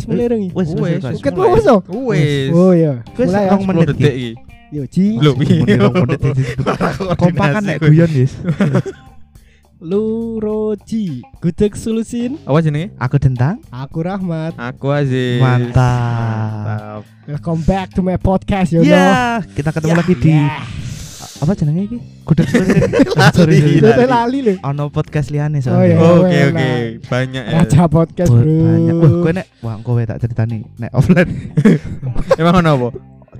Wis mulai rengi. Wes Wes, wes. Ket mau wis toh? Wes. Oh iya. Wes Mulai ya. rong menit 10 detik iki. iki. Yo Ci. Lho, piye? Kompak kan nek guyon wis. Luroji. Gudeg solusin. Apa jenenge? Aku tentang Aku Rahmat. Aku Aziz. Mantap. Welcome back to my podcast yo. Ya, kita ketemu lagi di apa jenenge iki? Gudeg solusin. Lali, Sorry, sorry. Lali lho. Ono podcast liane Oh, iya. soalnya. Oke oke, banyak ya. Raja podcast, Bro. banyak. Wah, kowe nek wah kowe tak ceritani nek offline. Emang ono apa?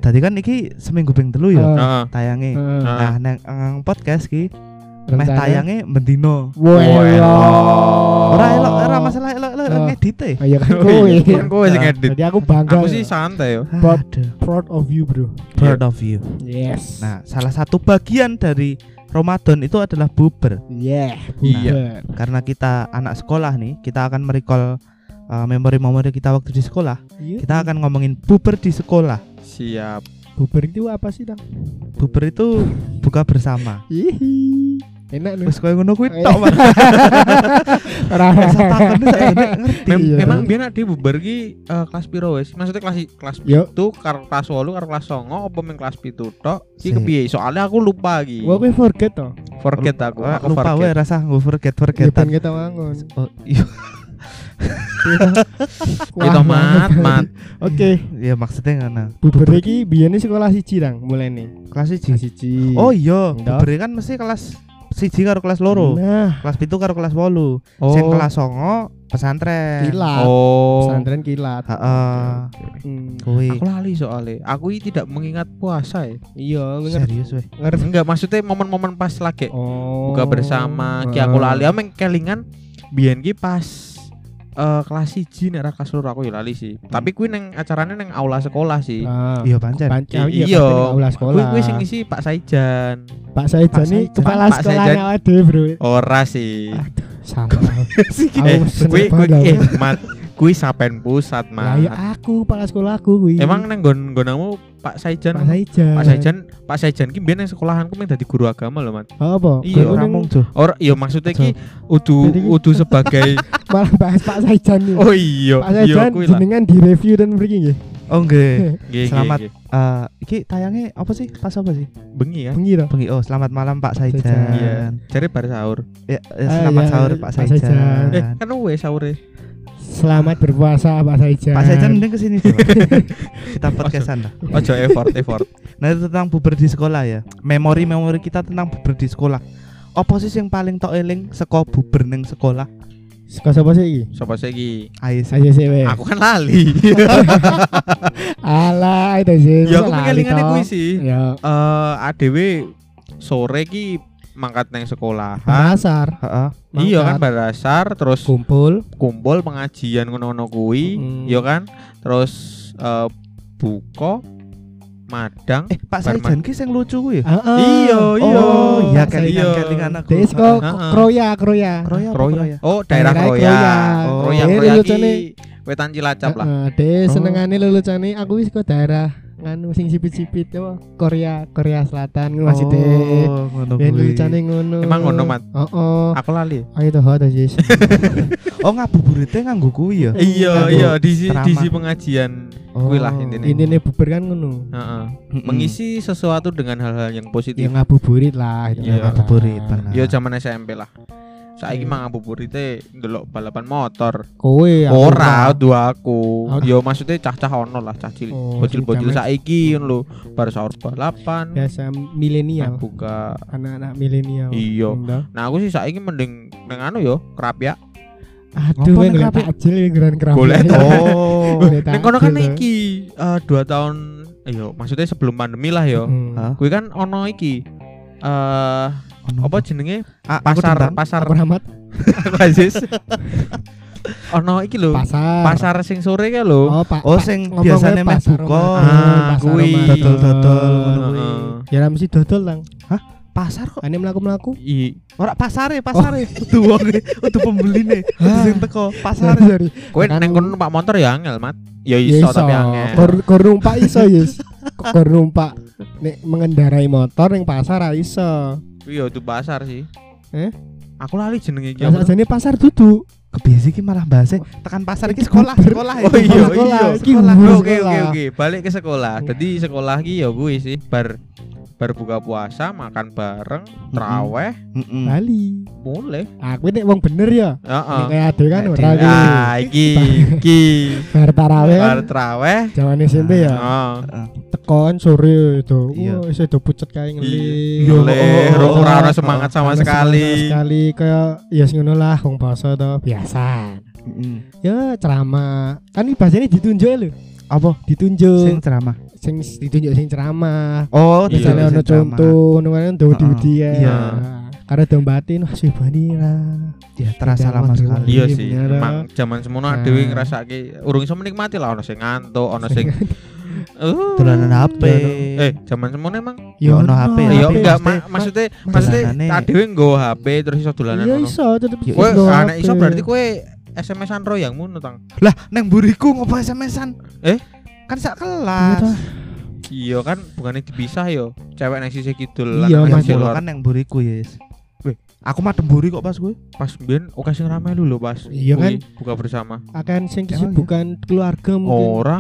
Tadi kan iki seminggu ping telu ya Oh. Heeh. tayange. Heeh. Nah, nang nang podcast ki meh tayange mendino. Wah. Ora elok, ora masalah elok elok Oh. ngedite. Oh iya kan kowe. iya, kan kowe sing edit. Jadi aku bangga. Aku sih santai yo. But- Aduh, proud of you, Bro. proud of you. Yes. Nah, salah satu bagian dari Ramadan itu adalah buber. Yeah. Iya. bubar. Karena kita anak sekolah nih, kita akan merecall uh, memori-memori kita waktu di sekolah. Iya. Kita akan ngomongin buber di sekolah. Siap. bubar itu apa sih, Dang? Buber itu buka bersama. Hihi. Enak nih. Wis koyo ngono kuwi tok. Mas. Ora. Iya. memang biar nek bubar ki eh, kelas piro wis? Maksudnya kelas kelas itu karo kelas 8 karo kelas 9 apa meng kelas 7 tok? Ki kepiye? Soalnya aku lupa iki. Gua kowe forget to. Forget aku. Aku lupa wae forget. rasa nggo forget Ya forgetan. ben kita wangun. Oh, iya. Itu mat, mat. Oke, Ya maksudnya ngono. bubar iki biyen sekolah siji Dang, mulai nih. Kelas Kelas 1. siji. Oh iya, buber kan mesti kelas siji karo kelas loro. Nah, Kelas pitu karo kelas wolu. Oh. Sing kelas songo pesantren. kilat. Oh. Pesantren kilat. Heeh. Hmm. Kuwi Aku lali soalnya. Aku ini tidak mengingat puasa ya. Iya, serius weh. Ngerti. Enggak, maksudnya momen-momen pas lagi Oh. buka bersama ki aku lali ameng kelingan biyen ki pas eh kelas 1 nek ra kelas loro aku ya lali sih. Tapi kuwi neng acaranya neng aula sekolah sih. Ah. Iya pancen. Panca I- iya, iya. aula sekolah. Kuwi kuwi sing ngisi Pak Saijan. Pak Saijan ini kepala sekolahnya ada, Bro. Ora sih. Aduh, Aku seneng kuwi kuwi eh mat kuwi sapen pusat Lah ya mat. aku kepala sekolahku kuwi. Emang neng gon gonamu Pak Saijan. Pak Saijan. Pak Saijan, Pak Saijan ki biyen nang sekolahanku meng dadi guru agama loh, Mat. Apa? Iya, Kowe Ramung neng- tuh. Ora iya maksudnya ki udu udu sebagai malah bahas Pak Saijan nih. Oh iya, Pak iya Saijan jenengan di review dan pergi nggih. Oh nggih. Nggih, Selamat. Eh, iki tayangnya apa sih? Pas apa sih? bengi ya. Bengi to. Bengi. Oh, selamat malam Pak Saijan. Iya, cari bar sahur. Ya, eh, Ah, selamat iya, sahur Pak Saijan. Eh, kan wes sahur Selamat berpuasa Pak Saijan. Pak Saijan mending ke sini coba. Kita podcastan lah. Ojo effort, effort. Nah itu tentang buber di sekolah ya. Memori-memori kita tentang buber di sekolah. Apa sih yang paling tok eling saka buber ning sekolah? Suka sapa sih iki? Sopo sih iki? Ayo sih. Ayo sih. Aku kan lali. Alah itu sih. ya aku pengelingane kuwi sih. Ya, Eh, ADW sore ki mangkat nang sekolahan. pasar. Heeh. Iya kan mangkat. bar dasar terus kumpul. kumpul pengajian ngono-ngono kuwi, Mm. iya kan? Terus eh, buka madang Eh, Pak. Saijan ki sing lucu kuwi ya? Heeh. Iya, iya. Oh, iya Pak kelingan Iya. aku. Kok kroya kroya. Kroya Kroya. Oh, daerah Kroya. Kroya. Oh. Kroya Kroya ki wetan Cilacap lah. Heeh, Des Oh. senengane lelucone aku wis kok daerah nganu sing sipit-sipit apa Korea Korea Selatan ngono maksudnya. Oh, ngono Ben kuwi. lelucone ngono. Emang ngono, Mat? Heeh. Aku lali. Ayo toh hot Jis. Oh, ngabuburite nganggo kuwi ya. Iya, iya di si- ceramah. di si pengajian kuwi lah intine. Intine bubar kan ngono. Heeh. Mengisi sesuatu dengan hal-hal yang positif. Ya ngabuburit lah itu. Iya, kan. ngabuburit, benar. Yo zaman SMP lah. Saiki Iya. mah ngabuburite ndelok balapan motor. Kowe Ora dua aku. Oh. Yo maksudnya cah-cah ono lah, cah cilik. Oh, Bocil-bocil zaman- saiki ngono lho, bar sahur balapan. biasa milenial. buka. Anak-anak milenial. Iya. Enggak. Nah, aku sih saiki mending nang anu yo, kerap ya. Aduh, gue ngeliat takjil ya geran kerap. Golek. Oh. Golek Neng kono kan iki eh, dua tahun yo, maksudnya sebelum pandemi lah yo. Hmm. Kuwi kan ono iki eh apa jenenge? Ah, aku Pasar tendang. pasar Aku rahmat Aziz. ono iki lho. pasar. Pasar sing sore ka lho. Oh, Pak. Oh, sing ngomongnya biasanya meh pasar buka. Ah, pasar kuwi. Dodol-dodol, ngono. Ya ra mesti dodol lang. Pasar kok. Ane mlaku-mlaku. I Ora pasare, pasare. Kudu wonge, kudu pembeline. Kudu sing teko pasar. Sorry. kowe neng kono numpak motor ya angel, Mat. Ya Ya iso tapi angel. Kor numpak iso, Yus. Kor numpak nek mengendarai motor ning pasar ra iso. Iya itu pasar sih. Eh? Aku lali jenenge iki Ya apa? sajane pasar duduk. kebiasa iki malah bahasa tekan pasar iki sekolah sekolah Oh iya, Sekolah, iya. iki Sekolah. Oke oke oke, balik ke sekolah. Jadi sekolah ki ya gue sih bar bar buka puasa makan bareng, traweh, Mm-mm. Bali. mulai. Aku nek wong bener ya. Heeh. Nek kayak ade kan Nek ora iki. Ah, iki iki Bar tarawih kan. bar traweh. Jaman SMP ya. Heeh. Tekan sore itu. Iya. Wah, iso do pucet kae ngeli. Iya, Yo, oh, oh, ora oh, ora semangat sama sekali. sekali kayak ya sing ngono lah wong basa to biasa. Ya ceramah. Kan iki bahasane ditunjuk lho. apa Ditunjuk. sing ceramah Sing ditunjuk sing ceramah. oh Misalnya ono contoh ngono kan do Heeh. di ya. Iya. Karena do batin wah subhanallah. ya terasa lama sekali Iya sih, emang zaman semono Nah. dhewe ngrasake urung iso menikmati lah ono sing ngantuk, ono sing Uh, dolanan HP Eh, zaman semono emang Ya, ono HP, Ya enggak, ma- maksudnya ma- maksudnya tak dhewe nggo HP terus iso dolanan Iya ngono. iso tetep Ya, Kowe iso anak HP. iso berarti kowe SMS-an ro yang ngono tang. lah neng buriku ngopo SMS-an Eh? Kan sak Iya, kelas. Iya kan bukannya dipisah yo. Cewek nang sisi kidul Iya, lanang nang Mas. sisi Mas lor. kan neng buriku yes Weh. aku mah demburi kok pas gue Pas biyen oke sing rame dulu pas. Iya kan? buka bersama. akan sing kesibukan keluarga mungkin. Ora.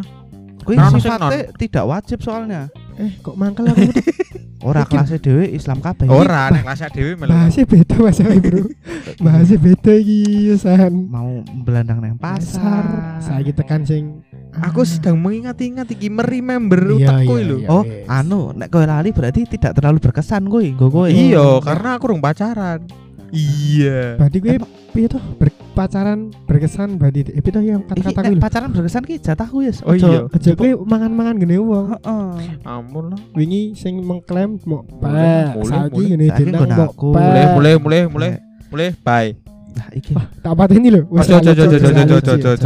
Kuwi Nah, sing sifatnya tidak wajib soalnya Eh, kok mangkel aku ora kelasnya dhewe Islam kabeh Ora nek kelas dhewe melu. bahasnya beda masalah bro bahasnya beda iki san mau belandang neng pasar saya tekan sing Aku sedang mengingat-ingat iki meremember Iya, utekku iya, lho. iya. oh wes. anu nek kowe lali berarti tidak terlalu berkesan kowe nggo kowe Iya, karena aku rung pacaran. Iya. berarti gue piye toh berpacaran berkesan berarti eh piye toh yang Iki kata-kata gue pacaran berkesan ki jatahku yes Oh iya. aja gue mangan-mangan gini wong heeh Ampun lah. wingi sing mengklaim mau Mulai, pak mulai, saiki pak Mulai mulai mulai mulai mulai bye. Nah iki Wah, tak pateni lho. Wis ojo, lucu,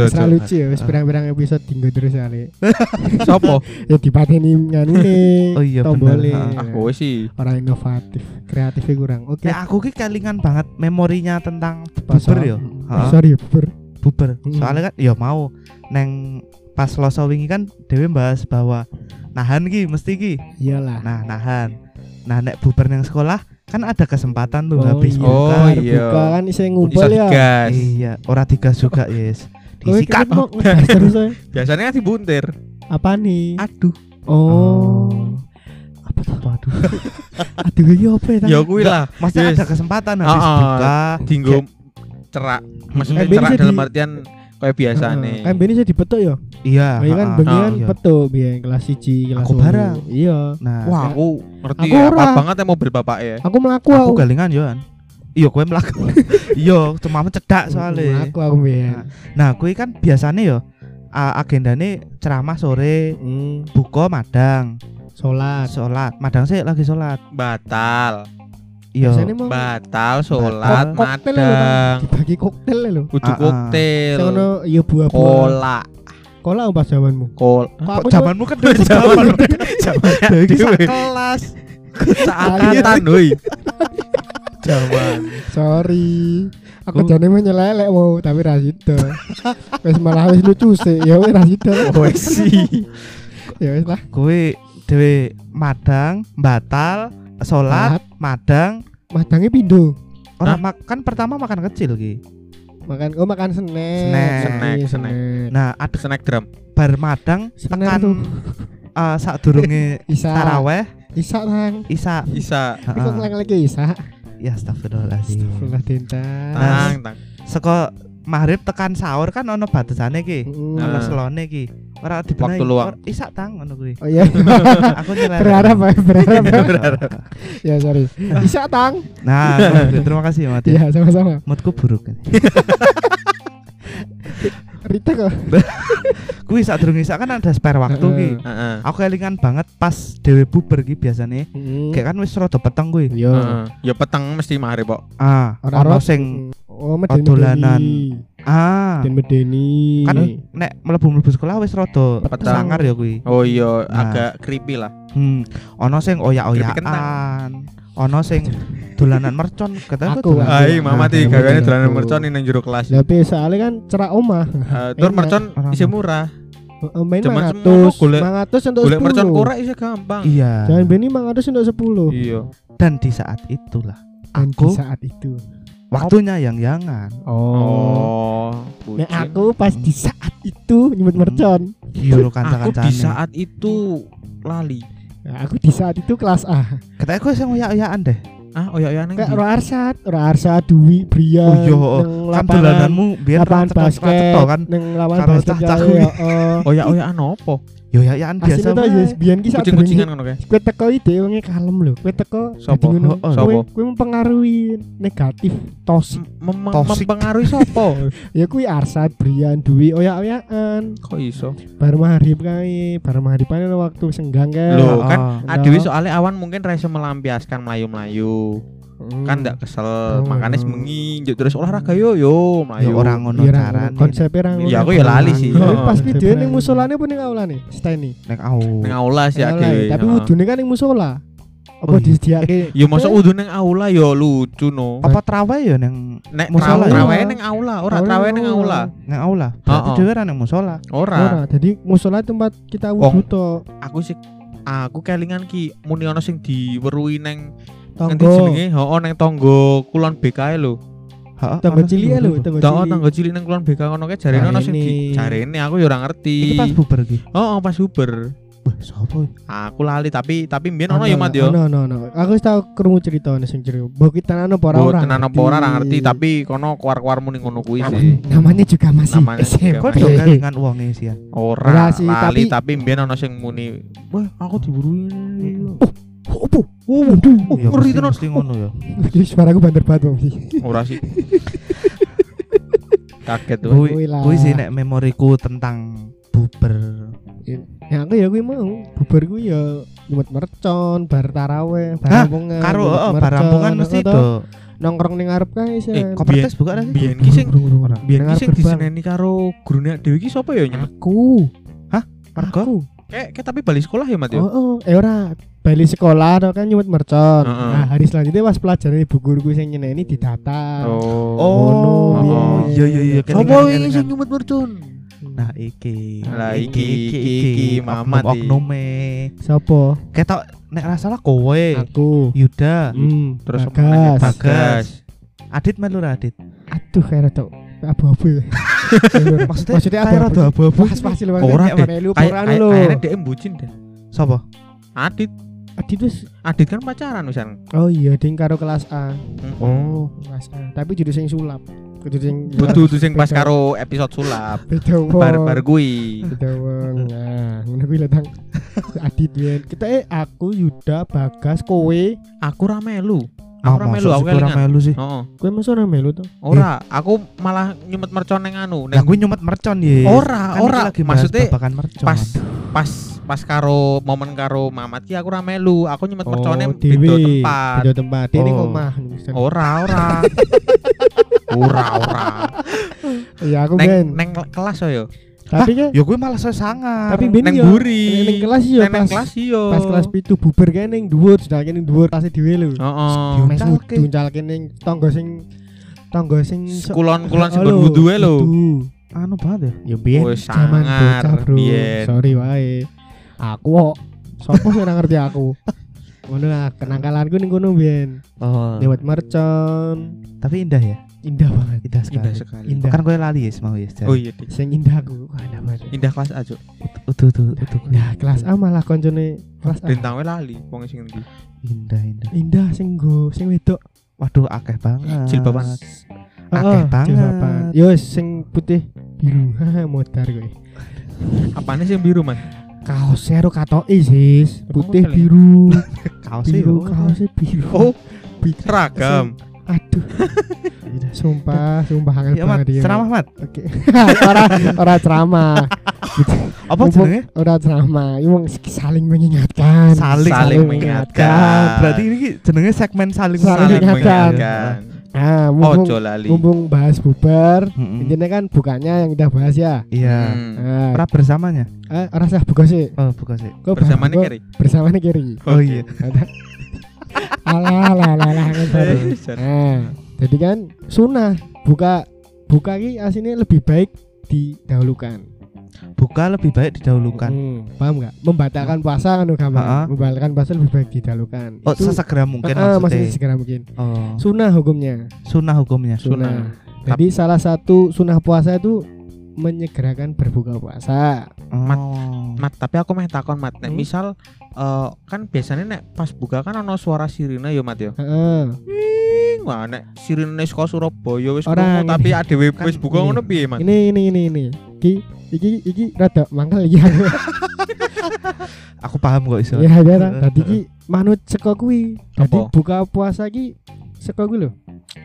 wis lucu, ya, wis Ah. pirang-pirang episode tinggal terus kali. Sopo? Ya dipateni nganune. Oh iya, tombole. bener, Ah, kowe sih. Orang inovatif, kreatifnya kurang. Oke. nek aku ki kelingan banget memorinya tentang Pas- buber yo Heeh. Sorry, buber. buber Mm. soalnya kan ya mau neng pas loso wingi kan dewe bahas bahwa nahan ki mesti ki Iyalah. nah nahan nah nek buber neng sekolah kan ada kesempatan tuh Oh, habis iya. buka Oh, iya. Buka kan Iso ngumpul ya. digas. iya ora digas juga yes disikat terus ae. Biasanya kan dibuntir. Apa nih? Aduh. Oh. Apa tuh? waduh Aduh iki apa ya? Ya kuwi lah. maksudnya Yes. ada kesempatan habis ah. buka Dinggo cerak. Maksudnya Eh, cerak dalam di- artian kayak biasane. Kan bini saya dipetuk ya. iya Iya kan ah, bengi Ah, kan iya. petuk biyen kelas 1 kelas Aku loro. bareng. Iya. nah Wah, aku ngerti Aku ya, apa banget ya mobil bapak ya. Aku melaku aku aku. galingan yoan iya kowe melaku iya cuma mencedak soalnya Melaku aku biyen. nah kowe kan biasanya yo a- agendane ceramah sore Hmm, buka madang salat. sholat madang sih lagi sholat Batal. Iya Batal sholat koktel madang. dibagi koktel lho. Kudu Ah, ah. koktail. Sono ya buah-buah. Kola. Kola pas zamanmu. Kol. Kok zamanmu kan dulu Zaman zaman kelas Seangkatan woi. Zaman. Sorry. Aku Ku- jane menyelelek mau tapi ra sida. Wis malah wis lucu sih. Ya wis ra sida. Oh sih. Ya wis lah. kowe dewe madang batal sholat madang Madange pindho. orang makan pertama makan kecil ki Makan oh makan snack. Snack. Snack, Iya, snack. nah ada Snack drum. bar madang Snack tekan tuh. uh, saat durunge Isa. taraweh Isa nang. isa Isa. Iki kok lagi Isa. ya astagfirullahaladzim Astagfirullah tinta. Tang tang. seko maghrib tekan sahur kan ono batasane ki Mm. ono Nah. selone ki ora dibenahi Waktu luang. Isak tang ngono kuwi Oh iya. aku nyelere berharap ya, berharap. ya. Berharap. ya sorry. Isa tang. nah terima kasih Mat Iya sama-sama. moodku buruk Rita kok. kuwi sak durung isak kan ada spare waktu ki aku kelingan banget pas dewe buber ki biasane kayak kan wis rada peteng kuwi Yo. Heeh. Ya peteng mesti mari, Pok. ah ono sing oh medeni dolanan. ah dan medeni kan nek mlebu-mlebu sekolah wis rada sangar ya kuwi Oh iya, Nah. agak creepy lah. hmm ono sing oyak-oyakan ono sing dolanan mercon katanya Aku, dolanan- aku. Ai, mama ti betul. dolanan mercon ning jero kelas. Lah pe soalnya kan cerak omah. Eh, Tur mercon isih murah. Eh, Main Cuman 500, semono golek- 500 untuk 10. Golek mercon korek isih gampang. iya Jangan beni 500 untuk 10. Iya. dan di saat itulah Dan aku di saat itu Waktunya yang yangan. Oh. Oh, bucin. aku pas di saat itu nyebut mercon. Iya lo aku di saat itu lali. Ya, aku di saat itu kelas A. Katanya gue sing oyak-oyakan deh. Ah, ya ya neng. Kayak Arsat, Ora Arsat, Dwi, Brian, Oh iya, neng kan lapangan, dolananmu biar lapangan basket, kan. neng lapangan basket cah-cah kae, kuwi. ya, oh. Oh ya ya? Yo biasa. To wae. ya biyen ki sak Kucing-kucingan ngono kae. Kowe teko iki dhewe kalem lho. Kowe teko ngono. Oh, oh. Kowe Sopo? kowe mempengaruhi negatif Toxic. mempengaruhi sopo? Ya kuwi Arsat, Brian, Dwi, oyak-oyakan. Kok iso? Bar maghrib kae, bar maghrib kan waktu senggang kae. Loh, Oh, kan oh. Adewi soalnya awan mungkin rasa melampiaskan melayu-melayu. Hmm. Kan ndak kesel, Oh. makanya semengi njuk terus olahraga yo yo Yo melayu. ora ngono Iya, ra ngono. carane. konsepnya ra ngono. Ya, aku ya lali sih. Tapi Heeh. pas video Konsepnya. ning musolane apa ning aulane? Steni. Nek au. Ning aula sih Aula, Adewi. Tapi wudune kan ning musola. Apa Oh, iya. disediake? Ya masa wudu ning aula yo lucu no. Apa trawe ya neng Nek Musola trawe ya? ning aula, ora Trawe trawe ning ning aula. aula. neng aula. Berarti Oh, oh. dhewe ra neng musola. Ora. Ora, jadi musola tempat kita wudu to. Aku sih aku kelingan ki muni ana sing diweruhi neng Tonggo. jenenge? Heeh ning tonggo kulon BK lho. Heeh. Tonggo ana cilik sing ya lho, tonggo Dak cilik. tonggo cilik ning kulon BK ngono kae jarene ana sing di Jarene. aku ya ora ngerti. Iki pas bubar iki. Oh, pas Uber. Wah, sapa? Aku lali tapi tapi mbiyen ono ya Mat yo. Ono ono ono. Aku wis tau krungu crita sing cerita. Mbok kita ana apa ora Oh, ora. tenan apa ora ora ngerti tapi kono kuar-kuar muni ngono kuwi sih. namanya juga masih Namanya juga SMP. Kok do kelingan wonge sih ya. Ora lali tapi- tapi mbiyen ono sing muni, "Wah, aku diburu ini." Opo? Oh, Waduh. oh, Ya ngeri tenan. mesti ngono ya. Iki suaraku banter banget Bang. Ora sih. Kaget tuh. Kuwi sih nek memoriku tentang bubar. Ya aku ya kuwi mau bubar kuwi ya nyumet mercon, bar taraweh, bar Hah? rampungan. Karo nyumet heeh mercon, barampungan mesti do. nongkrong ning arep kae sih. Eh, Kopertes buka nasi. Biyen ki sing Ora. biyen ki sing diseneni karo gurune dhewe ki sapa ya nyemet? Aku. Margo? Aku. Kayak kayak tapi balik sekolah ya, Mat yo. Oh, oh, eh ora balik sekolah to kan nyumet mercon. Heeh. Nah, hari selanjutnya pas pelajaran ibu guruku sing nyeneni didata. Oh. Ngono, Oh, biyen. iya iya iya. Sapa kelingan, iki sing nyumet mercon? Nah iki. Lah, iki, iki, iki, Mamat iki. oknume. Sopo? Ketok nek ra salah kowe. Aku. Yuda. Hmm, Terus Bagas. Bagas. Adit melu ra Adit. Aduh kayak rada abu-abu ya. Maksudnya Maksudnya abu-abu. rada abu-abu. Pas pas lho. Ora. Melu poran lho. kayaknya dia bucin deh. Sapa? Adit, Adit wis Adit kan pacaran wisan. Oh iya, ding karo kelas A. Oh. Kelas A. Tapi judul sing sulap. Kudu sing tuh sing pas karo episode sulap. beda wong. Bar-bar kuwi. Beda wong. Nah, ngono kuwi lho Tang. Adit yen. Kita eh aku Yuda, Bagas, kowe. Aku ra melu. Aku ra melu, masa aku kelingan. melu sih. Heeh. Kowe mesti ora melu to? Ora, aku malah nyumet mercon neng anu. Lah gue nyumet mercon ya. Ora, Kan ora. Maksudnya babakan mercon. pas pas pas karo momen karo Mamat ki aku ra melu. Aku nyumet mercone Oh, beda tempat. Beda tempat. Ning Oh. omah. Ora, ora. ora, ora. Iya aku Neng ben. neng kelas yo. Tapi kan Ya gue malah sangar. tapi ben Neng buri. Ning kelas yo Neng neng pas kelas yo. pas kelas pitu bubar kae ning dhuwur, sedangkan ning dhuwur kelas dhewe lho. Heeh. Mes Diuncalke. ning tangga sing tangga sing Kulon-kulon sing lho, wudu e lho. itu. anu banget ya. Ya biyen Wis zaman bocah, Bro. Sorry wae. Aku kok sopo sing ora ngerti aku. Ngono lah kenakalanku ning kono biyen. Oh. Lewat mercon. Tapi indah ya. Indah banget. Indah sekali. Indah sekali. Indah. Kan gue lali ya mau ya. Oh iya, Dik. Sing indah aku. Wah, indah banget. Indah kelas A, Cuk. Utuh utuh utuh. Nah, kelas A malah koncone kelas A. Bintang we lali wong sing endi. Indah indah. Indah sing go sing wedok. Waduh akeh banget. Jilbaban. Akeh Heeh, banget. jilbaban. Yo sing putih biru. Haha, modar kowe. Apane sing biru, Mas? Kaosnya ro katoki sis. Emang Putih biru. Kaosnya biru, yo. kaosnya biru. Oh, Biru. seragam. Aduh. sumpah, sumpah angel Ya banget dia. ceramah mat. Oke. ora ora ceramah. Apa jenenge? Ora ceramah. Ini mau saling mengingatkan. Saling- Saling mengingatkan. Berarti ini ki jenenge segmen saling Saling Saling mengingatkan. mengingatkan. Ah, mumpung, Ojo lali. mumpung bahas bubar. Mm-mm. Intinya kan bukannya yang kita bahas ya. Iya. Hmm. Ah, Pra bersamanya. eh, ora sah buka sih. Oh, bukan sih. Kok Bersama nih bahas- Keri. Bersama nih kiri. Oh iya. alah alah alah alah jadi kan sunnah buka buka ki aslinya lebih baik didahulukan. Buka lebih baik didahulukan. Hmm, paham nggak? Membatalkan puasa kan gampang. Membatalkan puasa lebih baik didahulukan. Oh, sesegera mungkin Ah, maksudnya. maksudnya segera mungkin. Oh, Sunnah hukumnya. sunnah hukumnya. Sunnah. Jadi salah satu sunnah puasa itu menyegerakan berbuka puasa. Mat. Oh. Mat, tapi aku meh takon Mat, nek Hmm. misal eh, kan biasanya nek pas buka kan ono suara sirine ya Mat ya. Heeh. Wah, nek sirine saka Surabaya wis krungu tapi adewe Kan wis buka ini. ngono piye Mat? Ini ini ini ini. Iki iki iki rada mangkel iki aku. Aku paham kok iso. Ya ya. Dadi iki manut saka kuwi. Dadi buka puasa iki saka kuwi lho.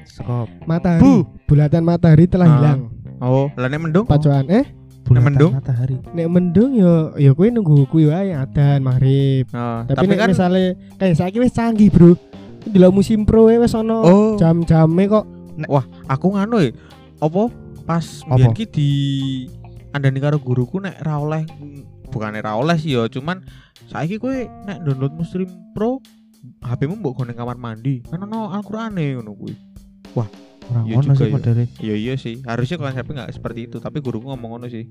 Saka Matahari. Bu. Bulatan matahari telah Ah. hilang. Oh, lah nek mendung? Pacuan eh bulatan mendung? matahari. nek mendung yo yo kuwi nunggu kuwi wae adzan maghrib. Oh, Tapi, tapi, nek kan misale kayak saiki wis canggih, Bro. Delok musim pro wae wis ono oh, jam-jame kok. aku nganu ya. Apa pas mbiyen ki di andani karo guruku nek ra oleh bukan ra oleh sih ya, cuman saiki kowe nek download Muslim Pro HP-mu mbok gone kamar mandi. Kan ono Al-Qur'ane ngono kuwi. Ora Iya ngono juga sih ya. Iya iya sih, harusnya konsepnya nggak seperti itu, tapi guruku ngomong ngono sih.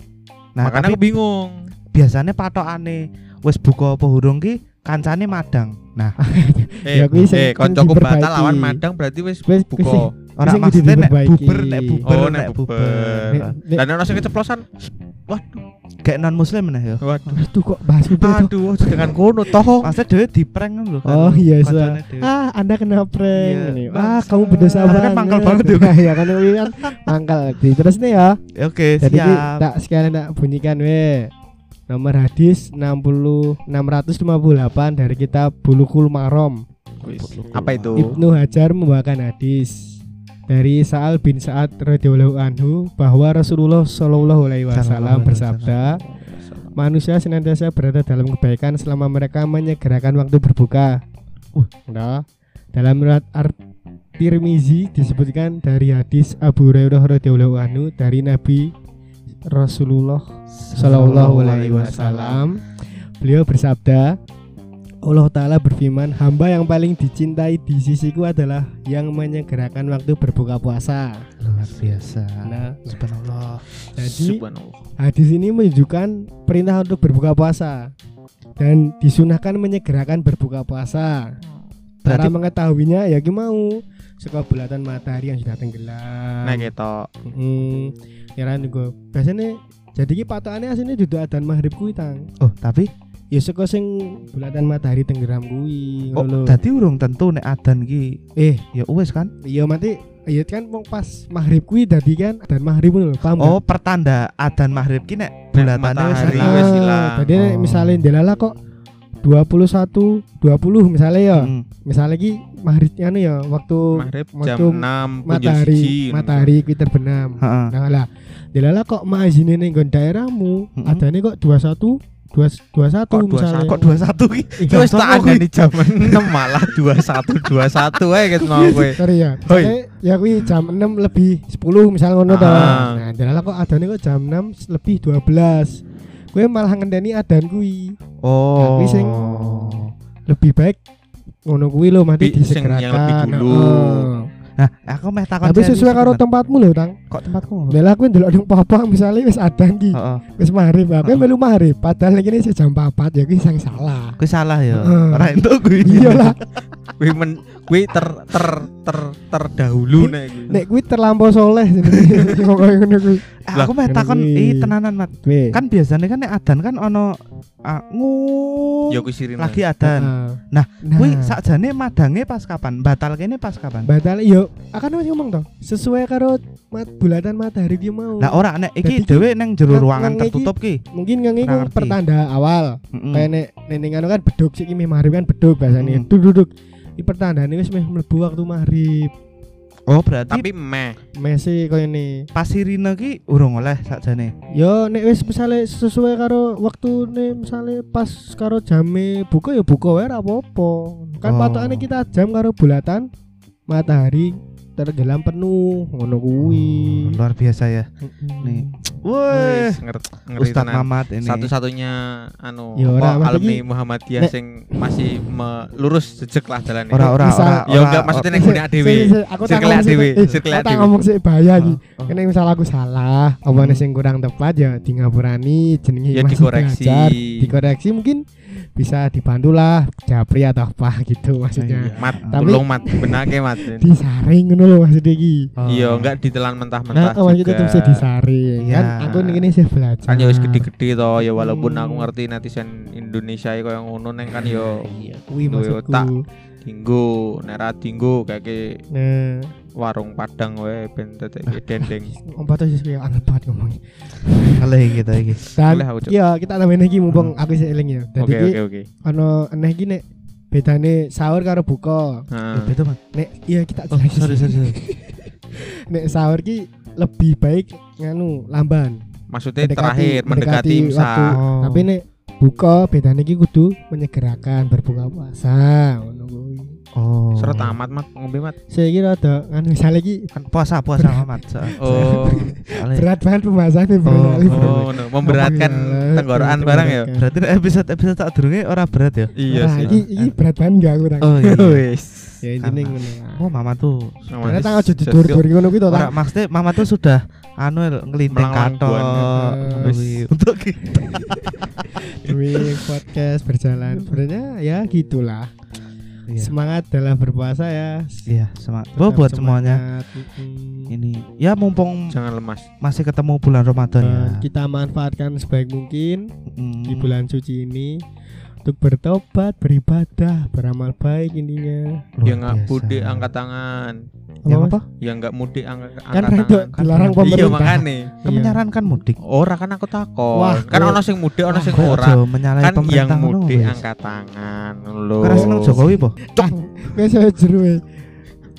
Nah, Makanya aku bingung. biasanya patokane wis buka apa urung ki kancane madang. Nah, Eh, Ya, kuwi eh diperbaiki. batal lawan madang berarti Wis buka. Wis ora maksudnya nek buber nek buber Oh, nek buber. buber. nek, sing keceplosan. Waduh, Kayak non muslim nah ya. waduh. aduh kok bahas itu. Aduh, dengan kono toh. Maksudnya dhewe di prank kan lho kan. Oh iya. Ah, Anda kena prank Iya, ini. Ah, kamu berdosa Kan banget. mangkal banget ya. ya kan kan mangkal. Terus nih ya. Ya, Oke, Jadi siap. tak sekalian tak bunyikan we. Nomor hadis 60 658 dari kitab Bulughul Maram. Apa itu? Ibnu Hajar membawakan hadis dari Sa'al bin Sa'ad radhiyallahu anhu bahwa Rasulullah Shallallahu alaihi wasallam bersabda, manusia senantiasa berada dalam kebaikan selama mereka menyegerakan waktu berbuka. Uh. Nah, dalam riwayat At-Tirmizi disebutkan dari hadis Abu Hurairah radhiyallahu anhu dari Nabi Rasulullah Shallallahu alaihi wasallam beliau bersabda Allah Ta'ala berfirman Hamba yang paling dicintai di sisiku adalah Yang menyegerakan waktu berbuka puasa. Luar biasa. Nah. Subhanallah. jadi Subhanallah. hadis ini menunjukkan perintah untuk berbuka puasa Dan disunahkan menyegerakan berbuka puasa. Cara Berarti mengetahuinya ya gimana mau. Suka bulatan matahari yang sudah tenggelam. Nah, gitu. Hmm, ya kan juga. Biasanya jadi ki patokannya aslinya duduk adan maghrib kuwi tang. Oh, tapi ya saka sing bulatan matahari tenggelam kuwi oh, ngono lho. dadi urung tentu nek adan ki eh ya wis kan. iya mati iya kan wong pas maghrib kuwi dadi kan adan maghrib ngono lho paham Oh, pertanda adan maghrib ki nek bulatane wis wis hilang. Jadi nek Oh. misalnya delala kok 21 20 misalnya ya. Hmm. Misalnya ki maghrib anu ya waktu Maghrib waktu jam 6 matahari matahari kuwi terbenam. Heeh. Nah lah, delala kok mazine ning nggon daerahmu, Mm-mm. adane kok 21 dua dua satu Kok misalnya. Kok 21 ki? Ih, Wis gampang tak ada di jam 6 malah 21 21 ae ket mau kowe. Sorry ya. Hoi. Ya kuwi jam 6 lebih 10 misalnya ngono to. Ah. Nah, delala kok adane kok jam 6 lebih 12. Kowe malah ngenteni adan kuwi. Oh. kuwi sing- Lebih baik ngono kuwi lho mati sing yang disegerakan. lebih dulu. Heeh. Nah, aku meh takon Tapi sesuai karo tempatmu lho, Tang. Kok tempatku ngono? Lah aku ndelok ning papang misalnya wis adan ki. Heeh. Wis maghrib, aku melu maghrib. Padahal iki wis jam 4 ya kuwi sing salah. Kuwi salah ya. Ora entuk kuwi. Iyalah, Kuwi men kuwi ter ter ter terdahulu nek kuwi. nek kuwi terlampau soleh jenenge. Kok koyo ngono kuwi. Aku meh Lah, takon ih tenanan Mat. Kan biasanya kan nek adan kan ono ah, ngung Ya kuwi sirine. lagi adan. Nah, nah, Kuwi sakjane madange pas kapan? Batal kene pas kapan? batal yo akan wis ngomong to sesuai karo bulatan matahari ki mau Lah ora nek iki dhewe nang jero ruangan tertutup ki. mungkin Ora iku ngerti. pertanda awal Heeh. kayak nek ning anu kan beduk sik iki maghrib kan beduk biasanya Mm. duduk duduk iki pertandane wis meh mlebu waktu maghrib Oh, berarti Tapi meh. mesi koyo ini pas sirine ki urung oleh sakjane. yo nek wis misale sesuai karo waktu nih misale pas karo jame buka ya buka wae ora apa-apa kan Oh. patokane kita jam karo bulatan matahari tergelam penuh ngono kuwi Oh, luar biasa ya. Nih, Ustadz tenan. Mamat ini. Satu-satunya anu Ya, apa, ora, Mas, alumni iki- Muhammadiyah Nek- sing masih me- lurus jejak lah jalannya. Ora ora ora. Ya enggak maksudnya ning gone Si- dhewe. Aku tak ngomong dhewe, eh, tak dhewe. ngomong sih bahaya iki. Oh, oh. Kene misal aku salah, apa sing kurang tepat ya di ngapurani jenenge Ya dikoreksi. Dikoreksi mungkin bisa dibantu lah japri atau apa gitu maksudnya. Mat, Tapi- tolong mat, benake mat. Disaring ngono lho maksudnya iki. Oh. Iya, enggak ditelan mentah-mentah Nah, oh, kita tuh bisa juga. disaring kan Iya. aku ini sih belajar. Kan ya wis gede-gede to, ya walaupun Hmm. aku ngerti netizen Indonesia ya koyo ngono neng kan yo Iya, kuwi duwe maksudku. otak. dinggo, nek ra dinggo kayak ke Nah, warung Padang wae ben tetek dendeng. om Pato sih kayak anget banget ngomongnya. Kalih kita iki. Dan Cuk. iya kita tambahin lagi mumpung aku sih eling ya. Dadi Oke iki oke oke. ono eneh iki nek bedane sahur karo buka. Nah, Itu Mas. Nek iya kita Oh, sorry sorry. sorry. Nek sahur ki lebih baik nganu lamban. maksudnya Mendekati- terakhir mendekati mendekati imsak. waktu. Oh. Tapi nek buka bedane ki kudu menyegerakan berbuka puasa ngono kuwi. Oh. Seret amat mat ngombe mat. Saya kira ada nganu misalnya ki Kan puasa puasa amat. so. Oh. Berat banget pembahasannya bro. Oh. Oh, no. memberatkan tenggorokan barang ya. Berarti episode episode tak durunge ora berat ya? Iya sih. Iki, iki berat banget enggak aku. Oh iya. Ya intinya ngono. Oh mama tuh Karena tak aja didur-dur ngono kuwi to Ora tak. maksudnya mama tuh sudah anu ngelinting katok buana. Wih, untuk kita. Duit podcast berjalan. Sebenarnya ya gitulah. Iya. Semangat dalam berpuasa ya. Iya, semangat. Tetap Oh, buat semuanya. Mm-mm. ini ya mumpung Jangan lemas. masih ketemu bulan Ramadan ya. Kita manfaatkan sebaik mungkin Mm. di bulan suci ini untuk bertobat, beribadah, beramal baik intinya. Ya enggak biasa. mudik angkat tangan. Yang Mas? apa? Ya enggak mudik angkat Kan angkat itu tangan. dilarang Iya, Iya pemerintah. makane. Kan Iya. menyarankan mudik. Ora kan aku takon. Wah, kan ono sing mudik, ono sing ora. Kan yang mudik wis. angkat tangan lho. Karena seneng Jokowi po. Wes saya jeru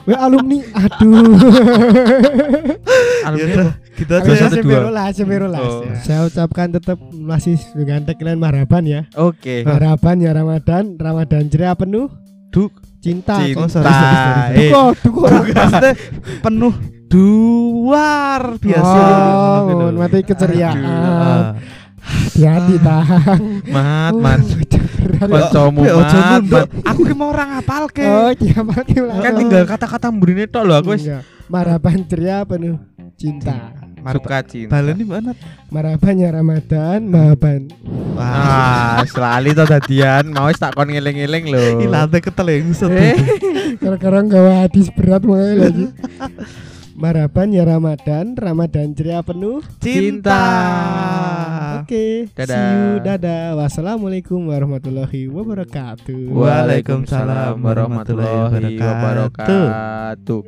we. Alumni, aduh. Alumni Ya? Kita satu, dua. semerolas, semerolas. Oh. ya. Saya ucapkan tetap masih dengan tagline marhaban ya. Oke. Marhaban ya Ramadan, Ramadan ceria penuh Duk. cinta. Cinta. Oh, sorry, sorry, sorry. Eh, Duko, duko. Maksudnya penuh luar biasa. Oh, mohon mati keceriaan. Ah. Hati-hati tang. Mat, Oh, mat. berat. Kancamu mat, mat. Aku ki mau orang ngapalke. Oh, iya mati Kan tinggal kata-kata mburine tok lho aku wis Enggak. Marhaban ceria penuh cinta. suka cinta. Baleni mana? Marhaban ya Ramadan, marhaban. Ah, selalu to dadian, mau wis tak kon ngeling-eling lho. Ilate ketelengsut. Eh, Gara-gara gawa hadis berat mulai lagi. Marhaban ya Ramadan, Ramadan ceria penuh. Cinta. Oke, Dadah. see you, dadah. Wassalamualaikum warahmatullahi wabarakatuh. Waalaikumsalam warahmatullahi wabarakatuh.